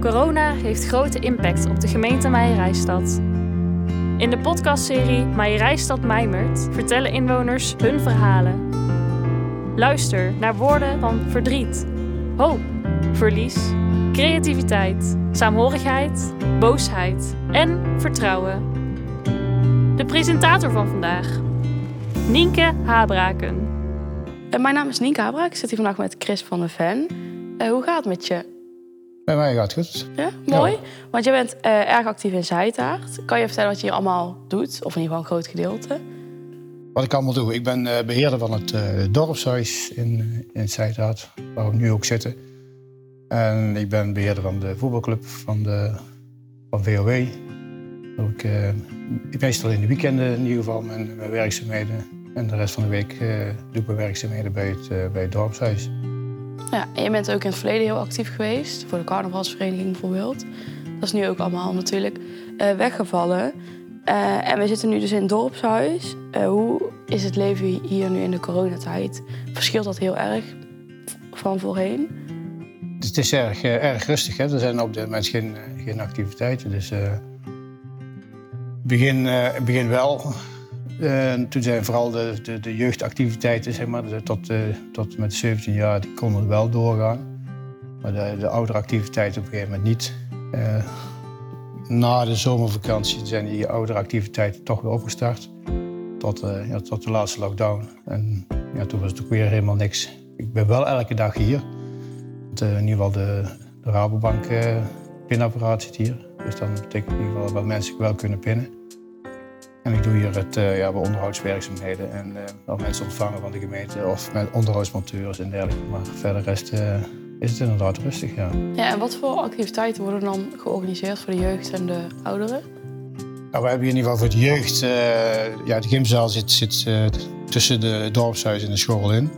Corona heeft grote impact op de gemeente Meijerijstad. In de podcastserie Meijerijstad Mijmert vertellen inwoners hun verhalen. Luister naar woorden van verdriet, hoop, verlies, creativiteit, saamhorigheid, boosheid en vertrouwen. De presentator van vandaag, Nienke Habraken. Eh, Mijn naam is Nienke Habraak. Ik zit hier vandaag met Chris van der Ven. Eh, hoe gaat het met je? Bij mij gaat het goed. Ja, mooi. Want jij bent eh, erg actief in Zijtaart. Kan je vertellen wat je hier allemaal doet? Of in ieder geval een groot gedeelte. Wat ik allemaal doe, ik ben eh, beheerder van het eh, dorpshuis in, in Zijtaart, waar we nu ook zitten. En ik ben beheerder van de voetbalclub van, de, van VOW. Ook, ik meestal in de weekenden in ieder geval mijn, mijn werkzaamheden. En de rest van de week doe ik mijn werkzaamheden bij het, bij het dorpshuis. Ja, en je bent ook in het verleden heel actief geweest. Voor de carnavalsvereniging bijvoorbeeld. Dat is nu ook allemaal natuurlijk eh, weggevallen. Eh, en we zitten nu dus in het dorpshuis. Eh, hoe is het leven hier nu in de coronatijd? Verschilt dat heel erg van voorheen? Het is erg, erg rustig. Hè? Er zijn op dit moment geen, geen activiteiten. Dus begin, begin wel. Eh, toen zijn vooral de, de, de jeugdactiviteiten, zeg maar, tot, eh, tot met 17 jaar, die konden wel doorgaan. Maar de, de oudere activiteiten op een gegeven moment niet. Eh, na de zomervakantie zijn die oudere activiteiten toch weer opgestart. Tot, eh, ja, tot de laatste lockdown. En ja, toen was het ook weer helemaal niks. Ik ben wel elke dag hier. In ieder geval de, de Rabobank pinapparaat zit hier. Dus dan betekent in ieder geval dat mensen wel kunnen pinnen. En ik doe hier het eh, ja, bij onderhoudswerkzaamheden en eh, wel mensen ontvangen van de gemeente of met onderhoudsmonteurs en dergelijke. Maar verder rest eh, is het inderdaad rustig, ja. Ja, en wat voor activiteiten worden dan georganiseerd voor de jeugd en de ouderen? Nou, we hebben hier in ieder geval voor de jeugd... eh, ja, de gymzaal zit, zit eh, tussen de dorpshuis en de school in.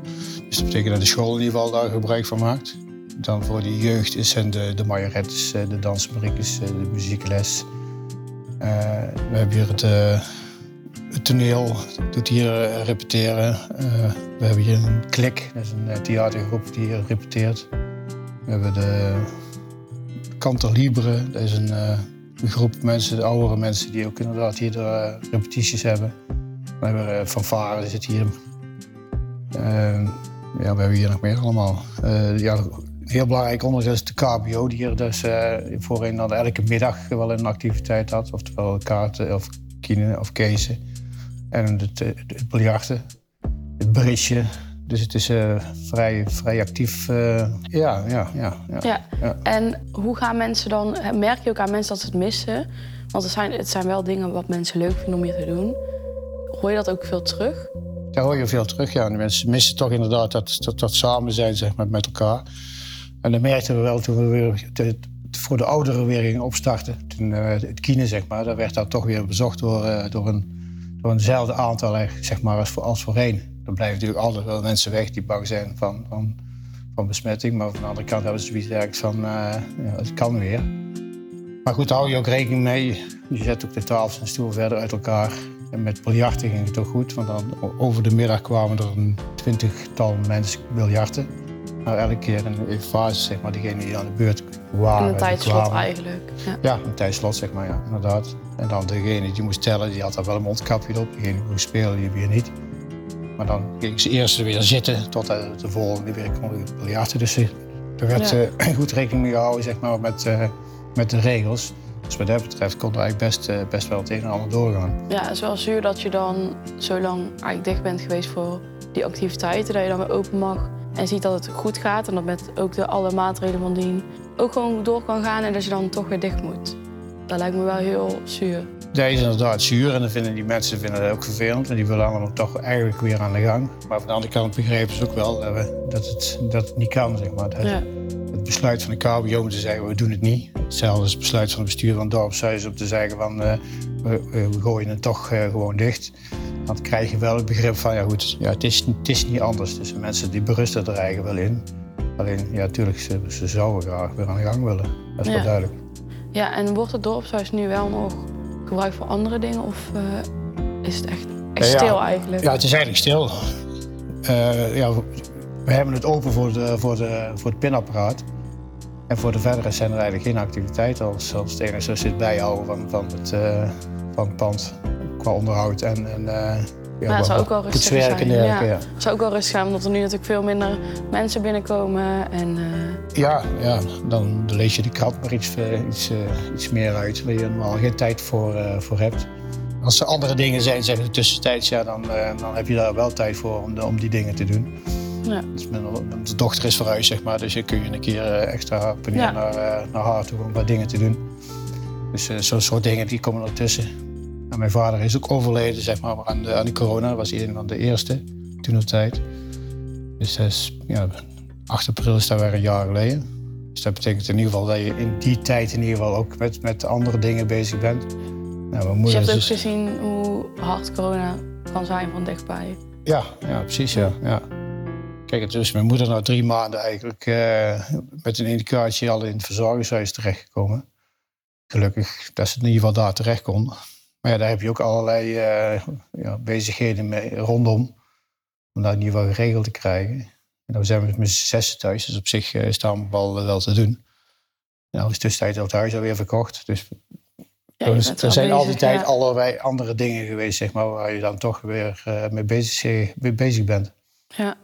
Dus dat betekent dat de school in ieder geval daar gebruik van maakt. Dan voor de jeugd zijn de, de majorettes, de dansbriekjes, eh, de muziekles. Eh, we hebben hier het, eh, het toneel, doet hier eh, repeteren. Eh, we hebben hier een klik, dat is een eh, theatergroep die hier repeteert. We hebben de Cantor Libre, dat is een, groep mensen, oudere mensen die ook inderdaad hier de repetities hebben. We hebben fanfare, zit hier. Eh, ja, we hebben hier nog meer allemaal. Ja, een heel belangrijk onderdeel is de KBO, die hier dus voorheen elke middag wel een activiteit had. Oftewel kaarten of kine of kezen. En het, eh, het biljarten, het brisje. Dus het is eh, vrij, vrij actief. eh, ja, ja, ja, ja. Ja. Ja. En hoe gaan mensen dan... Merk je ook aan mensen dat ze het missen? Want het zijn, het zijn wel dingen wat mensen leuk vinden om hier te doen. Hoor je dat ook veel terug? Daar hoor je veel terug. Ja. De mensen missen toch inderdaad dat, dat, dat samen zijn zeg maar, met elkaar. En dat merkten we wel toen we weer de- voor de ouderen weer gingen opstarten. Toen eh, het kine, zeg maar, daar werd dat toch weer bezocht door, eh, door, een, door eenzelfde aantal zeg maar, als, voor, als voorheen. Dan blijven natuurlijk altijd wel mensen weg die bang zijn van, van, van besmetting. Maar van de andere kant hebben ze zoiets eigenlijk van, eh, ja, het kan weer. Maar goed, daar hou je ook rekening mee. Je zet ook de tafels en stoel verder uit elkaar. En met biljarten ging het ook goed, want dan over de middag kwamen er een twintigtal mensen biljarten. Nou, elke keer een fase, zeg maar, diegenen die aan de beurt In een tijdslot eigenlijk. Ja. Ja, een tijdslot, zeg maar, ja, inderdaad. En dan degene die moest tellen, die had daar wel een mondkapje op. Degene die moest spelen, die weer niet. Maar dan ging ze eerst weer zitten totdat de volgende weer kon biljarten. Dus eh, er werd Ja. eh, goed rekening mee gehouden, zeg maar, met, eh, met de regels. Dus wat dat betreft kon er eigenlijk best, best wel het een en ander doorgaan. ja, het is wel zuur dat je dan zo lang eigenlijk dicht bent geweest voor die activiteiten. Dat je dan weer open mag en ziet dat het goed gaat. En dat met ook de alle maatregelen van dien ook gewoon door kan gaan. En dat je dan toch weer dicht moet. Dat lijkt me wel heel zuur. Dat is inderdaad zuur en dan vinden die mensen vinden dat ook vervelend. Want die willen allemaal toch eigenlijk weer aan de gang. Maar van de andere kant begrepen ze ook wel dat, dat, het, dat het niet kan, zeg maar. Dat Ja. Het besluit van de KBO om te zeggen, we doen het niet. Hetzelfde als het besluit van het bestuur van het dorpshuis om te zeggen van, eh, we, we gooien het toch eh, gewoon dicht. Dan krijg je wel het begrip van, ja goed, ja, het, is, het is niet anders. Dus de mensen die berusten er eigenlijk wel in. Alleen, ja, natuurlijk, ze, ze zouden graag weer aan de gang willen. Dat is Ja. wel duidelijk. ja, en wordt het dorpshuis nu wel nog gebruikt voor andere dingen? Of eh, is het echt, echt Ja, stil eigenlijk? Ja, het is eigenlijk stil. Eh, ja, we hebben het open voor, de, voor, de, voor het pinapparaat. En voor de verdere zijn er eigenlijk geen activiteiten als, als het enige het bijhouden van, van, het, uh, van het pand qua onderhoud en, en ja, het zou ook wel rustig zijn. Ja. ja. Het zou ook wel rustig zijn, omdat er nu natuurlijk veel minder mensen binnenkomen. En, uh... ja, ja, dan lees je de krant maar iets, iets, iets meer uit, waar je normaal geen tijd voor, voor hebt. Als er andere dingen zijn, zeg de tussentijds, ja, dan, dan heb je daar wel tijd voor om, om die dingen te doen. Ja. Dus mijn, dochter is verhuisd, zeg maar. Dus je kun je een keer eh, extra naar, naar haar toe om wat dingen te doen. Dus zo'n soort dingen die komen ertussen. En mijn vader is ook overleden, zeg maar, aan de, aan de corona. Dat was een van de eerste toen op tijd. Dus is, ja, 8 april is dat weer een jaar geleden. Dus dat betekent in ieder geval dat je in die tijd in ieder geval ook met, met andere dingen bezig bent. Nou, dus je hebt ook gezien hoe hard corona kan zijn van dichtbij. Ja, ja precies. Ja. ja. Kijk, dus mijn moeder na drie maanden eigenlijk uh, met een indicatie al in het verzorgingshuis terechtgekomen. Gelukkig dat ze in ieder geval daar terecht kon. Maar ja, daar heb je ook allerlei uh, ja, bezigheden mee, rondom. Om dat in ieder geval geregeld te krijgen. En dan zijn we met z'n zessen thuis, dus op zich uh, staan we wel, wel te doen. Nou is tussentijd het huis alweer verkocht. Dus ja, er zijn altijd ja. allerlei andere dingen geweest, zeg maar, waar je dan toch weer mee, bezig, mee bezig bent. Ja.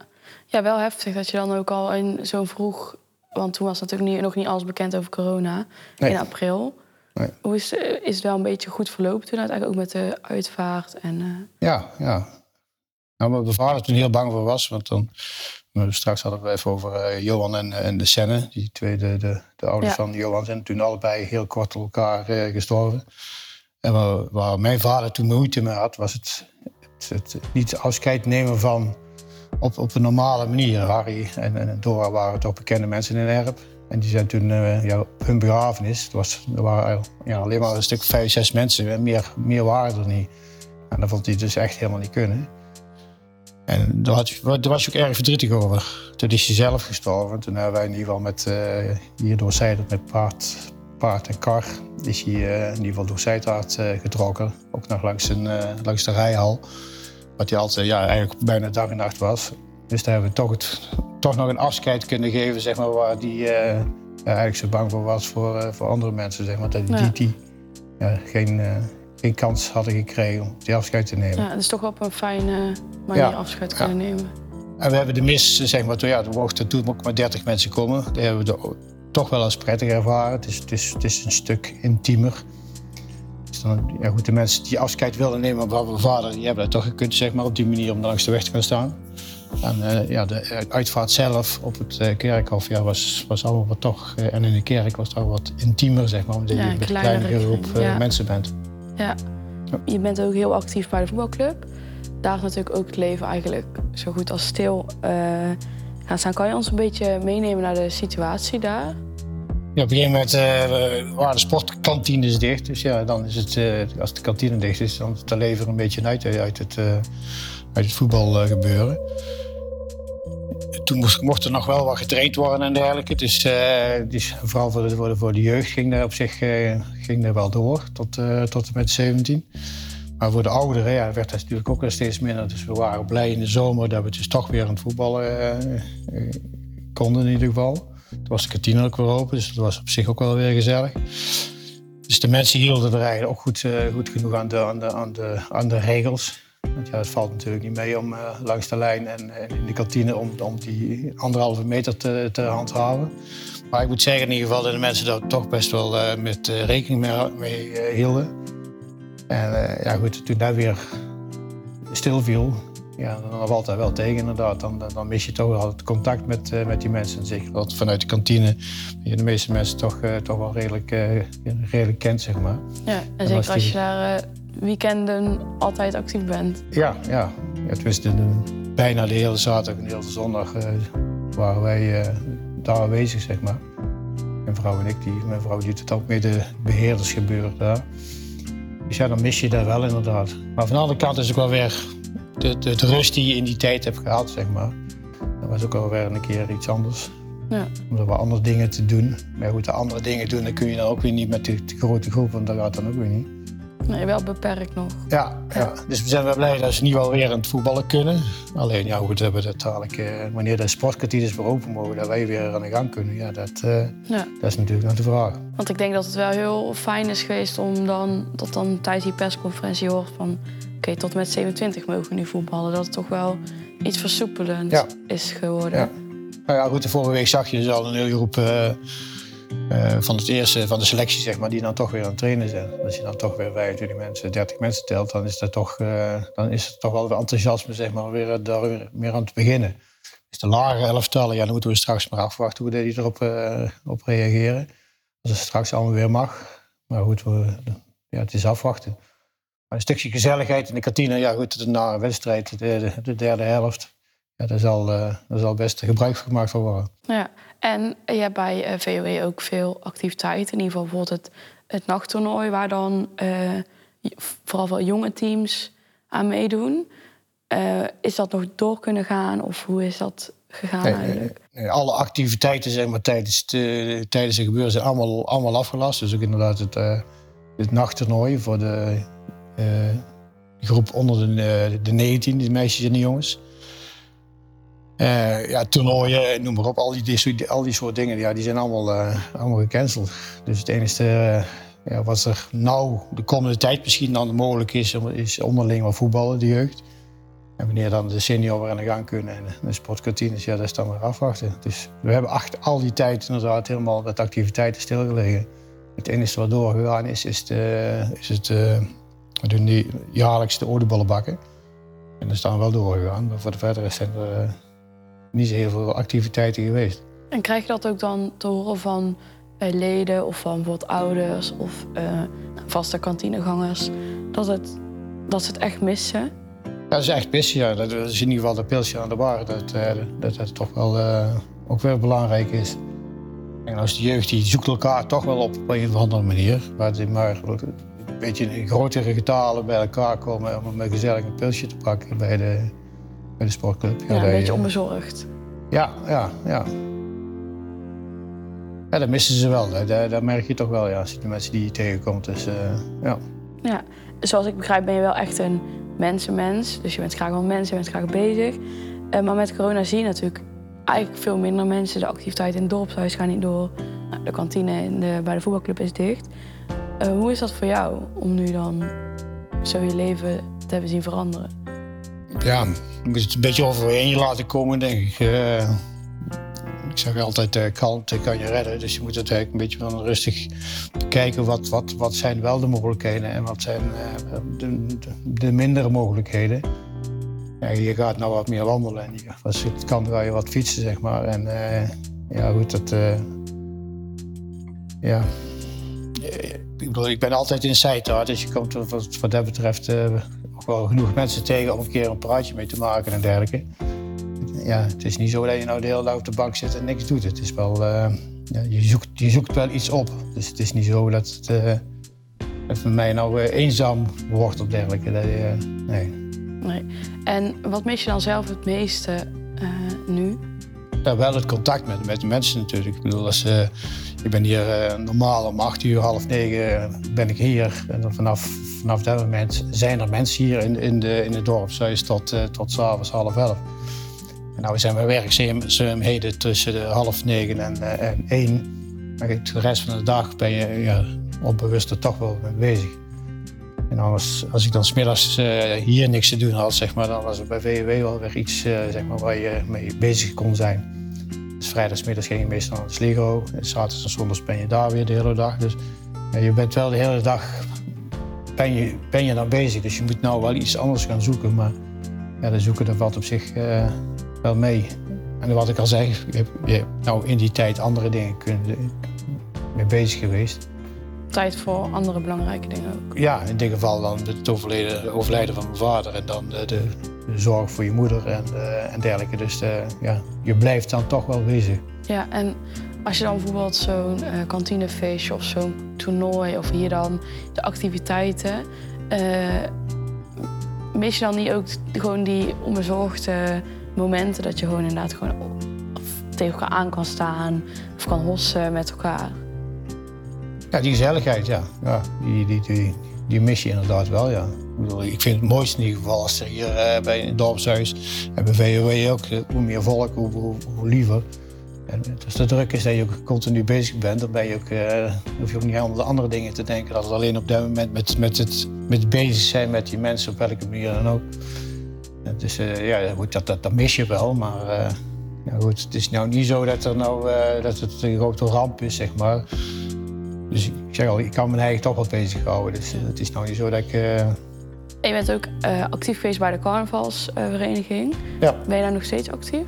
Ja, wel heftig dat je dan ook al in zo vroeg... Want toen was natuurlijk niet, nog niet alles bekend over corona. In april. Nee. Hoe is, is het wel een beetje goed verlopen toen uiteindelijk ook met de uitvaart? En, uh... Ja, ja. Nou, mijn vader toen heel bang voor was. Want dan, straks hadden we even over uh, Johan en, en de Senne. Die twee, de, de, de ouders van Johan, zijn toen allebei heel kort elkaar uh, gestorven. En waar, waar, mijn vader toen moeite mee had, was het, het, het niet afscheid nemen van op, op een normale manier. Harry en, en Dora waren toch bekende mensen in Erp. En die zijn toen, uh, hun begrafenis, het was, er waren ja, alleen maar een stuk vijf, zes mensen. En meer, meer waren er niet. En dat vond hij dus echt helemaal niet kunnen. En daar, had, was je ook erg verdrietig over. Toen is hij zelf gestorven. Toen hebben wij in ieder geval met, uh, hier door met paard, paard en kar... is hij uh, in ieder geval door Zijdraad getrokken. Ook nog langs, een, langs de rijhal. Wat hij altijd ja, eigenlijk bijna dag en nacht was. Dus daar hebben we toch, het, toch nog een afscheid kunnen geven, zeg maar, waar die uh, eigenlijk zo bang voor was voor, uh, voor andere mensen. Zeg maar, dat die, die ja, geen, uh, geen kans hadden gekregen om die afscheid te nemen. Ja, dus toch op een fijne manier afscheid kunnen nemen. En we hebben de mis, zeg maar, toen, ja, er mochten toen ook maar 30 mensen komen. Die hebben we de, toch wel als prettig ervaren. Het is, het is, het is een stuk intiemer. Dus dan, ja goed, de mensen die afscheid wilden nemen van mijn vader, die hebben dat toch gekund, zeg maar, op die manier om langs de weg te gaan staan. En uh, ja, de uitvaart zelf op het uh, kerkhof ja, was, was allemaal wat toch, uh, en in de kerk was het al wat intiemer, zeg maar, omdat ja, je met een kleinere groep ja. mensen bent. Ja. je bent ook heel actief bij de voetbalclub. Daar is natuurlijk ook het leven eigenlijk zo goed als stil gaan staan. Kan je ons een beetje meenemen naar de situatie daar? Ja, op een gegeven moment uh, waren de sportkantines dicht. Dus ja, dan is het, uh, als de kantine dicht is, dan is het leven er een beetje uit, uit het, uh, uit het voetbal gebeuren. Toen moest, mocht er nog wel wat getraind worden en dergelijke. Dus, dus vooral voor de, voor, voor de jeugd ging dat op zich ging dat wel door, tot, tot met 17. Maar voor de ouderen ja, werd dat natuurlijk ook steeds minder. Dus we waren blij in de zomer dat we dus toch weer aan het voetballen konden in ieder geval. Toen was de kantine ook weer open, dus dat was op zich ook wel weer gezellig. Dus de mensen hielden er eigenlijk ook goed, goed genoeg aan de, aan, de, aan, de, aan de regels. Want ja, het valt natuurlijk niet mee om uh, langs de lijn en, en, in de kantine om, om die anderhalve meter te, te handhaven. Maar ik moet zeggen in ieder geval dat de mensen daar toch best wel uh, met rekening mee, mee hielden. En ja goed, toen dat weer stilviel, ja, dan valt dat wel tegen inderdaad. Dan, dan mis je toch wel het contact met, met die mensen. Zeker dat vanuit de kantine je de meeste mensen toch, toch wel redelijk, redelijk kent, zeg maar. Ja, en, zeker als je daar weekenden altijd actief bent. Ja, ja. ja tenminste, bijna de hele zaterdag en de hele zondag waren wij daar aanwezig, zeg maar. Mijn vrouw en ik, die, mijn vrouw doet het ook met de beheerdersgebeuren daar. Dus ja, dan mis je dat wel inderdaad. Maar van de andere kant is het ook wel weer de, de, de, rust die je in die tijd hebt gehad, zeg maar. Dat was ook alweer een keer iets anders. Ja. Om er wat andere dingen te doen. Maar goed, de andere dingen doen, dan kun je dan ook weer niet met de, grote groep, want dat gaat dan ook weer niet. Nee, wel beperkt nog. Ja, ja, dus we zijn wel blij dat ze niet wel weer aan het voetballen kunnen. Alleen, ja goed, hebben we dat dadelijk, eh, wanneer de sportkantines weer open mogen, dat wij weer aan de gang kunnen. Ja, dat, eh, Ja. dat is natuurlijk nog de vraag. Want ik denk dat het wel heel fijn is geweest om dan, dat dan tijdens die persconferentie hoort van... Oké, tot en met 27 mogen we nu voetballen. Dat het toch wel iets versoepelend Ja. is geworden. Ja. Nou ja, goed, de vorige week zag je dus al een hele groep eh, eh, van het eerste, van de selectie, zeg maar, die dan toch weer aan het trainen zijn. Als je dan toch weer 25 mensen, 30 mensen telt, dan is, dat toch, eh, dan is het toch wel weer enthousiasme, zeg maar, weer, eh, daar weer, meer aan te beginnen. Dus de lagere elftallen, ja, dan moeten we straks maar afwachten hoe die erop op reageren. Als het straks allemaal weer mag. Maar goed, we, ja, het is afwachten. Maar een stukje gezelligheid in de kantine, ja goed, na een wedstrijd, de, de, de derde helft. Ja, daar zal, eh, daar zal best gebruik van gemaakt van worden. Ja, en je hebt bij eh, VOE ook veel activiteiten. In ieder geval bijvoorbeeld het, het nachttoernooi... waar dan eh, vooral veel jonge teams aan meedoen. Is dat nog door kunnen gaan of hoe is dat gegaan Nee, eigenlijk? eh, alle activiteiten zeg maar, tijdens, de, tijdens het gebeuren zijn allemaal, allemaal afgelast. Dus ook inderdaad het, het nachttoernooi voor de groep onder de, de 19, de meisjes en de jongens. Eh, ja, toernooien, noem maar op, al die, al die soort dingen, ja, die zijn allemaal, eh, allemaal gecanceld. Dus het enige eh, ja, wat er nou de komende tijd misschien dan mogelijk is, is onderling wat voetballen, de jeugd. En wanneer dan de senior weer aan de gang kunnen en de sportkantines, ja, dat is dan weer afwachten. Dus we hebben achter al die tijd inderdaad helemaal met activiteiten stilgelegen. Het enige wat doorgegaan is, is, de, is het, we doen die jaarlijks de. En dat is dan wel doorgegaan, maar voor de verdere zijn niet zo heel veel activiteiten geweest. En krijg je dat ook dan te horen van eh, leden of van bijvoorbeeld ouders of eh, nou, vaste kantinegangers... Dat, het, dat ze het echt missen? Ja, dat is echt pissen, ja. Dat is in ieder geval dat pilsje aan de bar, dat eh, dat, dat toch wel ook weer belangrijk is. En als de jeugd die zoekt elkaar toch wel op op een of andere manier. Waar ze maar een beetje in grotere getalen bij elkaar komen om een gezellig een pilsje te pakken bij de, bij de sportclub. Ja, een beetje onbezorgd. Ja, ja, ja. Ja, dat missen ze wel. Dat, dat, merk je toch wel, ja, als je de mensen die je tegenkomt. Dus, eh, ja. Ja, zoals ik begrijp ben je wel echt een mensenmens. Dus je bent graag wel mensen, je bent graag bezig. Eh, maar met corona zie je natuurlijk eigenlijk veel minder mensen. De activiteiten in het dorpshuis gaan niet door. Nou, de kantine in de, bij de voetbalclub is dicht. Eh, hoe is dat voor jou om nu dan zo je leven te hebben zien veranderen? Ja, je moet het een beetje overheen laten komen, denk ik. Eh, ik zeg altijd, eh, kalmte kan je redden. Dus je moet het eigenlijk een beetje van rustig bekijken. Wat, wat, wat zijn wel de mogelijkheden en wat zijn eh, de, de, de mindere mogelijkheden. Ja, je gaat nou wat meer wandelen en je, als het kan ga je wat fietsen, zeg maar. En ja, goed, dat... ja... Ik bedoel, ik ben altijd in Zijtaart, dus je komt wat, wat dat betreft ook wel genoeg mensen tegen om een keer een praatje mee te maken en dergelijke. Ja, het is niet zo dat je nou de hele dag op de bank zit en niks doet. Het is wel, eh, ja, je, zoekt, je zoekt wel iets op. Dus het is niet zo dat het, eh, dat voor mij nou eh, eenzaam wordt of dergelijke. Dat, eh, nee. Nee. En wat mis je dan zelf het meeste eh, nu? Wel het contact met, met de mensen natuurlijk. Ik bedoel, als, eh, ik ben hier eh, normaal om acht uur, half negen eh, ben ik hier. En vanaf, vanaf dat moment zijn er mensen hier in, in, de, in het dorpshuis tot, eh, tot s'avonds half elf. En nou zijn we werkzaamheden tussen de half negen en, en één. Maar de rest van de dag ben je ja, onbewust er toch wel mee bezig. En als, als ik dan smiddags uh, hier niks te doen had, zeg maar, dan was er bij VW wel weer iets zeg maar, waar je mee bezig kon zijn. Dus vrijdagsmiddags ging je meestal naar de Sligo. En zaterdags en zondags ben je daar weer de hele dag. Dus ja, je bent wel de hele dag ben je, ben je daar bezig. Dus je moet nou wel iets anders gaan zoeken. Maar ja, de zoeken dat valt op zich uh, wel mee. En wat ik al zei, je hebt, je hebt nou in die tijd andere dingen kunnen, mee bezig geweest tijd voor andere belangrijke dingen ook. Ja, in dit geval dan het overlijden, overlijden van mijn vader en dan de zorg voor je moeder en, uh, en dergelijke. Dus uh, ja, je blijft dan toch wel bezig. Ja, en als je dan bijvoorbeeld zo'n uh, kantinefeestje of zo'n toernooi of hier dan de activiteiten, mis je dan niet ook gewoon die onbezorgde momenten dat je gewoon inderdaad gewoon tegen elkaar aan kan staan of kan hossen met elkaar? Ja, die gezelligheid, ja. ja die, die, die, die mis je inderdaad wel, ja. Ik, vind het mooiste in ieder geval als er hier uh, bij het dorpshuis en VOW ook, hoe meer volk, hoe, hoe, liever. En als de druk is dat je ook continu bezig bent, dan ben je ook, uh, hoef je ook niet aan de andere dingen te denken. Dat het alleen op dat moment met, met, het, met bezig zijn met die mensen, op welke manier dan ook. Dus ja, goed, dat, dat, dat, mis je wel, maar goed, het is nou niet zo dat, er nou, dat het een grote ramp is, zeg maar. Dus ik zeg al, ik kan mijn eigen toch wel bezighouden. Dus het is nou niet zo dat ik... Je bent ook actief geweest bij de carnavalsvereniging. ja. Ben je daar nog steeds actief?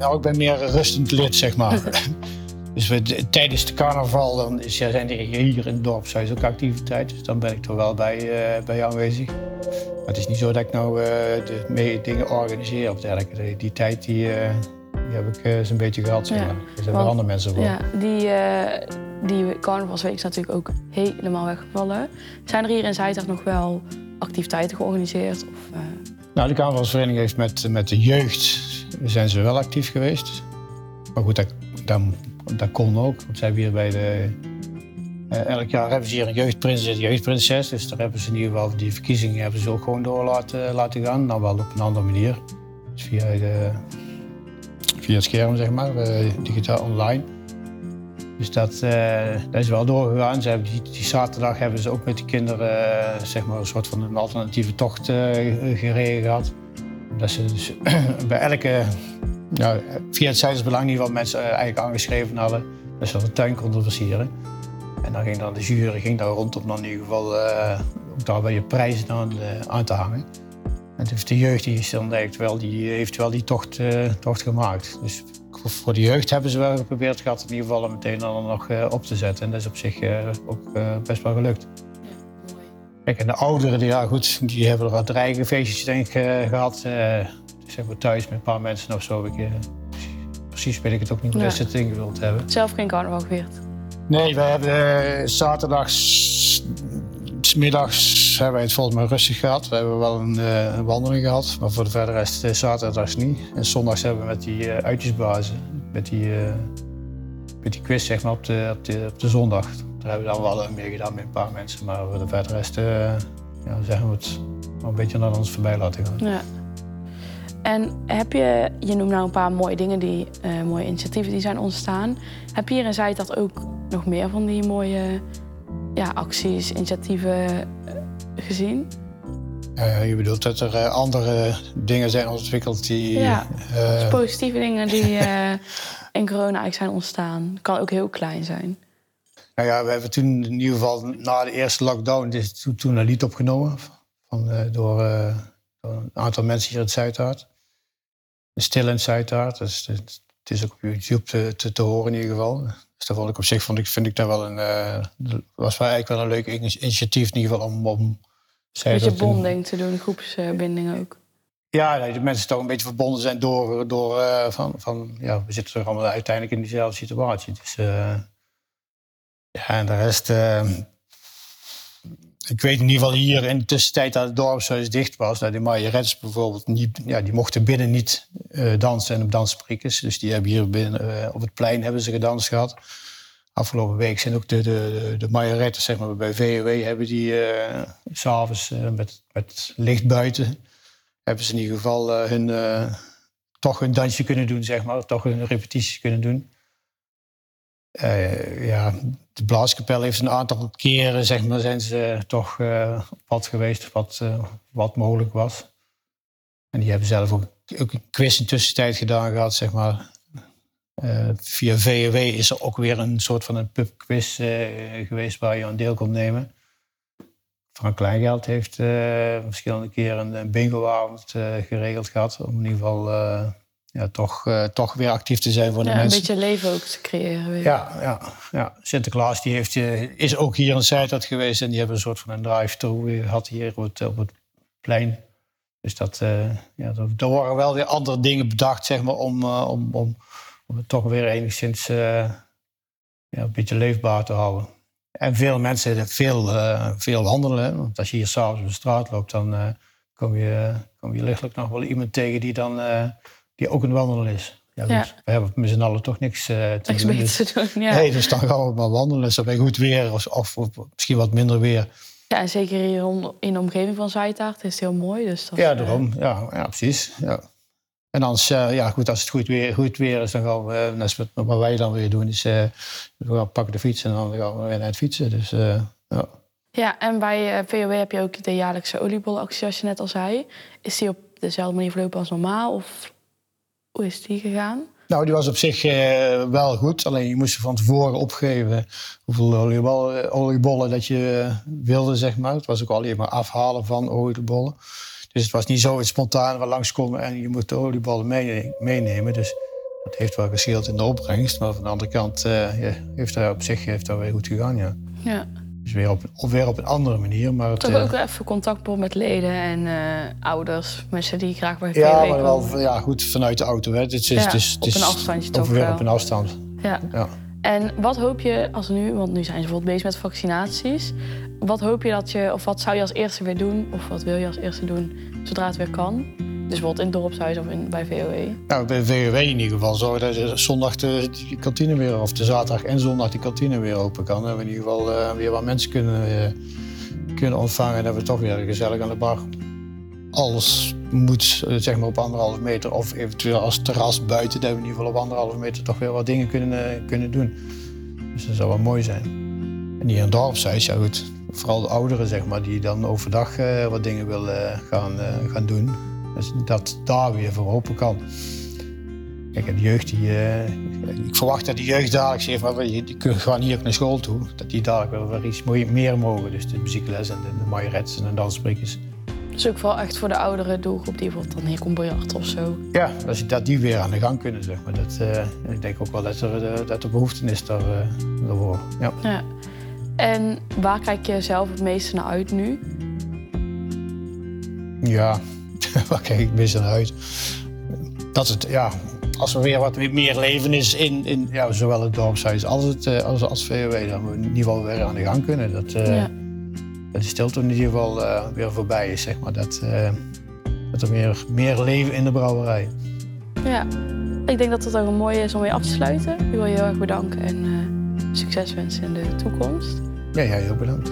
Nou, ik ben meer rustend lid, zeg maar. dus we, tijdens de carnaval dan is, ja, zijn er hier in het dorpshuis ook activiteiten. Dus dan ben ik er wel bij, uh, bij aanwezig. Maar het is niet zo dat ik nou uh, de mee dingen organiseer of dergelijke. Die, die tijd die, uh, die heb ik uh, zo'n beetje gehad. Zeg maar. Ja, er zijn wel andere mensen voor. Ja, die, die carnavalsweek is natuurlijk ook helemaal weggevallen. Zijn er hier in Zijdag nog wel activiteiten georganiseerd? Of, nou, de carnavalsvereniging heeft met, met de jeugd zijn ze wel actief geweest. Maar goed, dat, dat, dat kon ook. Want hebben hier bij de... Uh, elk jaar hebben ze hier een jeugdprinses en jeugdprinses. Dus daar hebben ze in ieder geval die verkiezingen hebben ze ook gewoon door laten, laten gaan. Dan wel op een andere manier. Dus via, de, via het scherm, zeg maar, uh, digitaal online. Dus dat, uh, dat is wel doorgegaan. Ze hebben die, die, zaterdag hebben ze ook met die kinderen zeg maar een soort van een alternatieve tocht gereden gehad. Dat ze dus bij elke, nou, via het ieder geval mensen eigenlijk aangeschreven hadden dat ze de tuin konden versieren. En dan ging dan de jury ging daar rondom dan in ieder geval uh, ook daar bij je prijzen aan, uh, te hangen. En dus de jeugd die is dan eigenlijk wel, die heeft wel die tocht, uh, tocht gemaakt. Dus voor de jeugd hebben ze wel geprobeerd gehad in ieder geval om meteen dan nog op te zetten. En dat is op zich ook best wel gelukt. Kijk, en de ouderen, die, ja, goed, die hebben er wat dreigende feestjes denk ik, gehad. Uh, zeg maar thuis met een paar mensen of zo. Ik, precies weet ik het ook niet hoe ja. ze het ingevuld hebben. Zelf geen carnaval gevierd? Nee, we hebben zaterdags, middags hebben wij het volgens mij rustig gehad. We hebben wel een, een wandeling gehad, maar voor de verder rest zaterdags niet. En zondags hebben we met die uitjesbazen, met die, met die quiz zeg maar, op, de, op, de, zondag. Daar hebben we dan wel meer gedaan met een paar mensen. Maar voor de verder rest uh, ja, zeggen we het een beetje naar ons voorbij laten gaan. Ja. En heb je, je noemt nou een paar mooie dingen, die, uh, mooie initiatieven die zijn ontstaan. Heb je hier in Zuid dat ook nog meer van die mooie ja, acties, initiatieven uh, gezien? Uh, je bedoelt dat er andere dingen zijn ontwikkeld die... Ja, dus positieve dingen die in corona eigenlijk zijn ontstaan. Kan ook heel klein zijn. Nou ja, we hebben toen in ieder geval na de eerste lockdown is toen een lied opgenomen van, door, door, een aantal mensen hier in het Zuidaard. Stil in het Zuidaard. Dus het, het, is ook op YouTube te, te, te, horen in ieder geval. Dus dat vond ik op zich vond ik, vind ik dat wel een, uh, was wel eigenlijk wel een leuk initiatief in ieder geval om. om een beetje bonding te doen, groepsbinding ook. Ja, dat de mensen toch een beetje verbonden zijn door, door van, van ja, we zitten toch allemaal uiteindelijk in diezelfde situatie. Dus, ja, en de rest. Ik weet in ieder geval hier in de tussentijd dat het dorpshuis dicht was. Dat die majorettes bijvoorbeeld niet, ja, die mochten binnen niet uh, dansen en op danssprekers. Dus die hebben hier binnen, uh, op het plein hebben ze gedanst gehad. Afgelopen week zijn ook de, de, de majorettes zeg maar, bij VOW hebben die uh, s'avonds met, met licht buiten. Hebben ze in ieder geval hun, toch hun dansje kunnen doen, zeg maar. Toch hun repetities kunnen doen. Ja, de blaaskapel heeft een aantal keren, zeg maar, zijn ze toch uh, op pad geweest wat, uh, wat mogelijk was. En die hebben zelf ook, een quiz in tussentijd gedaan gehad, zeg maar. via VW is er ook weer een soort van een pubquiz geweest waar je aan deel kon nemen. Frank Kleingeld heeft verschillende keren een bingoavond geregeld gehad. Om in ieder geval ja, toch, uh, toch weer actief te zijn voor de ja, mensen. Een beetje leven ook te creëren. Weer. Ja, ja, ja, Sinterklaas die heeft, uh, is ook hier in Zuidad geweest. En die hebben een soort van een drive-thru gehad hier op het, op het plein. Dus dat, uh, ja, er worden wel weer andere dingen bedacht, zeg maar, om, om, om, om het toch weer enigszins ja, een beetje leefbaar te houden. En veel mensen veel, veel wandelen. Want als je hier s'avonds op de straat loopt, dan kom, je, kom je lichtelijk nog wel iemand tegen die dan die ook een wandelen is. Ja, ja. We hebben met z'n allen toch niks uh, te niks doen. Dus, te doen ja. Nee, dus dan gaan we maar wandelen. Dus bij goed weer of, of, of, misschien wat minder weer. Ja, en zeker hier om- in de omgeving van Zijtaart is het heel mooi. Dus dat, Ja, eh, daarom. Ja, ja precies. Ja. En als, eh, ja, goed, als het goed weer, goed weer is, dan gaan we, net wat, wat wij dan weer doen, is we gaan pakken de fiets en dan gaan we weer naar het fietsen. Dus ja. Ja, en bij VOW heb je ook de jaarlijkse oliebollenactie, zoals je net al zei. Is die op dezelfde manier verlopen als normaal? Of hoe is die gegaan? Nou, die was op zich eh, wel goed. Alleen je moest van tevoren opgeven hoeveel oliebollen, oliebollen dat je eh, wilde, zeg maar. Het was ook alleen maar afhalen van oliebollen. Dus het was niet zo spontaan waar langskomen en je moet de oliebollen mee- meenemen. Dus dat heeft wel gescheeld in de opbrengst. Maar van de andere kant eh, heeft dat op zich heeft dat weer goed gegaan, ja. Ja. Dus weer op, op- weer op een andere manier. Maar het, Toch eh, ook wel even contact bijvoorbeeld met leden en eh, ouders. Mensen die graag bij VOW ja, maar wel ja, goed vanuit de auto. Hè. Het is, Ja, het is, op een afstandje of toch weer wel. op een afstand. Ja. Ja. En wat hoop je als nu, want nu zijn ze bijvoorbeeld bezig met vaccinaties. Wat hoop je dat je, of wat zou je als eerste weer doen? Of wat wil je als eerste doen zodra het weer kan? Dus bijvoorbeeld in het dorpshuis of in, bij VOE. Nou, bij VW in ieder geval zorgen dat de zondag de, kantine weer, of de zaterdag en zondag die kantine weer open kan. Dat we in ieder geval eh, weer wat mensen kunnen, eh, kunnen ontvangen. Dat we toch weer gezellig aan de bar. Alles moet eh, zeg maar op anderhalf meter of eventueel als terras buiten. Dat we in ieder geval op anderhalf meter toch weer wat dingen kunnen, kunnen doen. Dus dat zou wel mooi zijn. En hier in het dorpshuis, ja goed. Vooral de ouderen zeg maar, die dan overdag wat dingen willen gaan, gaan doen. Dus dat daar weer voor open kan. Kijk, de jeugd die. eh, ik verwacht dat de jeugd dadelijk zegt, maar die, gewoon hier ook naar school toe. Dat die dadelijk wel weer iets meer mogen. Dus de muziekles en de, de majorettes en de danssprekers. Dus ook vooral echt voor de oudere doelgroep die bijvoorbeeld dan hier komt of zo. Ja, dat, dat die weer aan de gang kunnen, zeg maar. Dat, eh, ik denk ook wel dat er, eh, dat er behoefte is daar, eh, daarvoor. Ja. Ja. En waar kijk je zelf het meeste naar uit nu? Ja, waar kijk ik mis naar uit? Dat het, ja, als er weer wat meer leven is in, in ja, zowel het dorpshuis als, het, eh, als, als VOW, dan we in ieder geval weer aan de gang kunnen. Dat, eh, Ja. dat de stilte in ieder geval eh, weer voorbij is, zeg maar. Dat, eh, dat er meer, meer leven in de brouwerij. Ja. Ik denk dat het ook een mooie is om weer af te sluiten. Ik wil je heel erg bedanken en eh, succes wensen in de toekomst. Ja, jij ook bedankt.